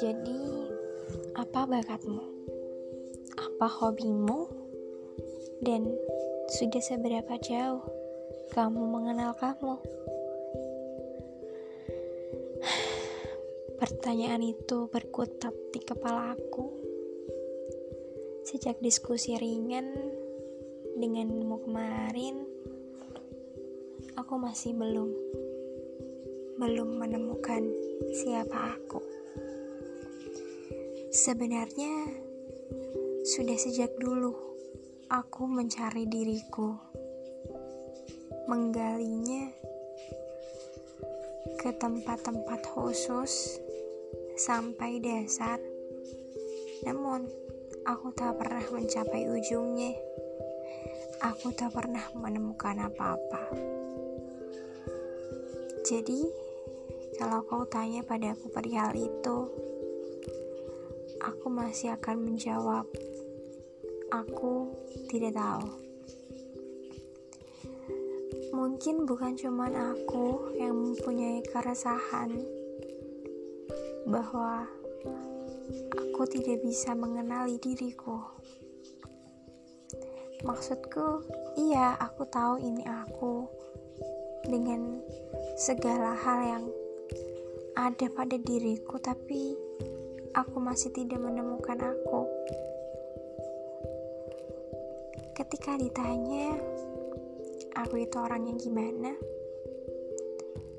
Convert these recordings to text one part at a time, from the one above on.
Jadi, apa bakatmu? Apa hobimu? Dan sudah seberapa jauh kamu mengenal kamu? Pertanyaan itu berkutat di kepala aku sejak diskusi ringan denganmu kemarin. Aku masih belum belum menemukan siapa aku. Sebenarnya, sudah sejak dulu aku mencari diriku, menggalinya ke tempat-tempat khusus sampai dasar. Namun, aku tak pernah mencapai ujungnya. Aku tak pernah menemukan apa-apa. Jadi, kalau kau tanya padaku perihal itu, aku masih akan menjawab, "Aku tidak tahu." Mungkin bukan cuma aku yang mempunyai keresahan bahwa aku tidak bisa mengenali diriku. Maksudku, iya, aku tahu ini aku dengan segala hal yang ada pada diriku, tapi aku masih tidak menemukan aku. Ketika ditanya, aku itu orang yang gimana?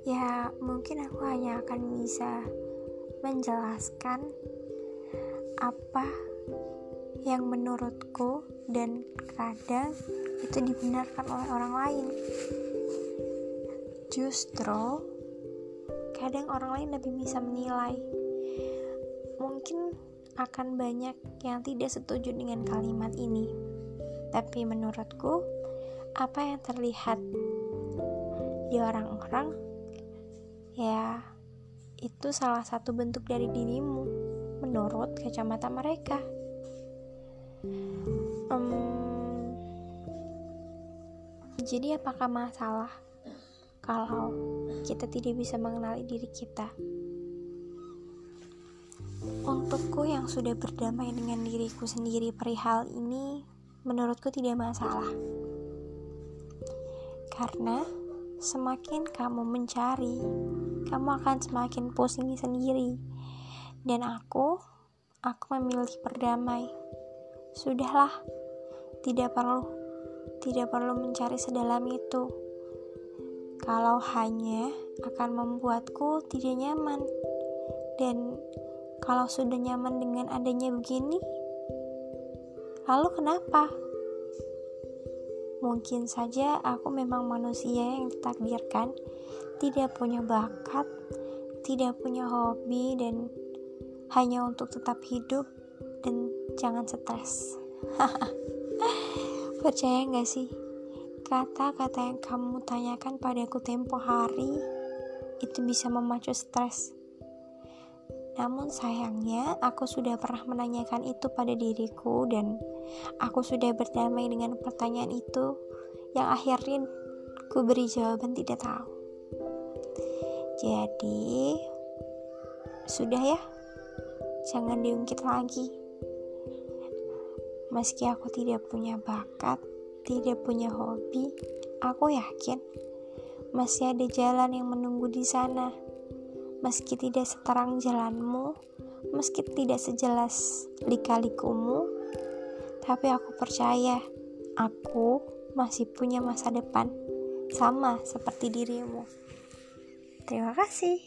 Ya, mungkin aku hanya akan bisa menjelaskan apa yang menurutku dan kadang itu dibenarkan oleh orang lain. Justru kadang orang lain lebih bisa menilai mungkin akan banyak yang tidak setuju dengan kalimat ini. Tapi menurutku, apa yang terlihat di orang-orang ya itu salah satu bentuk dari dirimu menurut kacamata mereka. Um, jadi apakah masalah kalau kita tidak bisa mengenali diri kita? Untukku yang sudah berdamai dengan diriku sendiri perihal ini, menurutku tidak masalah. Karena semakin kamu mencari, kamu akan semakin pusing sendiri. Dan aku, aku memilih berdamai. Sudahlah, tidak perlu, tidak perlu mencari sedalam itu. Kalau hanya akan membuatku tidak nyaman dan kalau sudah nyaman dengan adanya begini, lalu kenapa? Mungkin saja aku memang manusia yang ditakdirkan tidak punya bakat, tidak punya hobi, dan hanya untuk tetap hidup dan jangan stres. Percaya gak sih? Kata-kata yang kamu tanyakan padaku tempo hari itu bisa memacu stres. Namun sayangnya aku sudah pernah menanyakan itu pada diriku dan aku sudah berdamai dengan pertanyaan itu yang akhirnya ku beri jawaban tidak tahu. Jadi sudah ya, jangan diungkit lagi. Meski aku tidak punya bakat, tidak punya hobi, aku yakin masih ada jalan yang menunggu di sana meski tidak seterang jalanmu, meski tidak sejelas lika-likumu, tapi aku percaya aku masih punya masa depan, sama seperti dirimu. Terima kasih.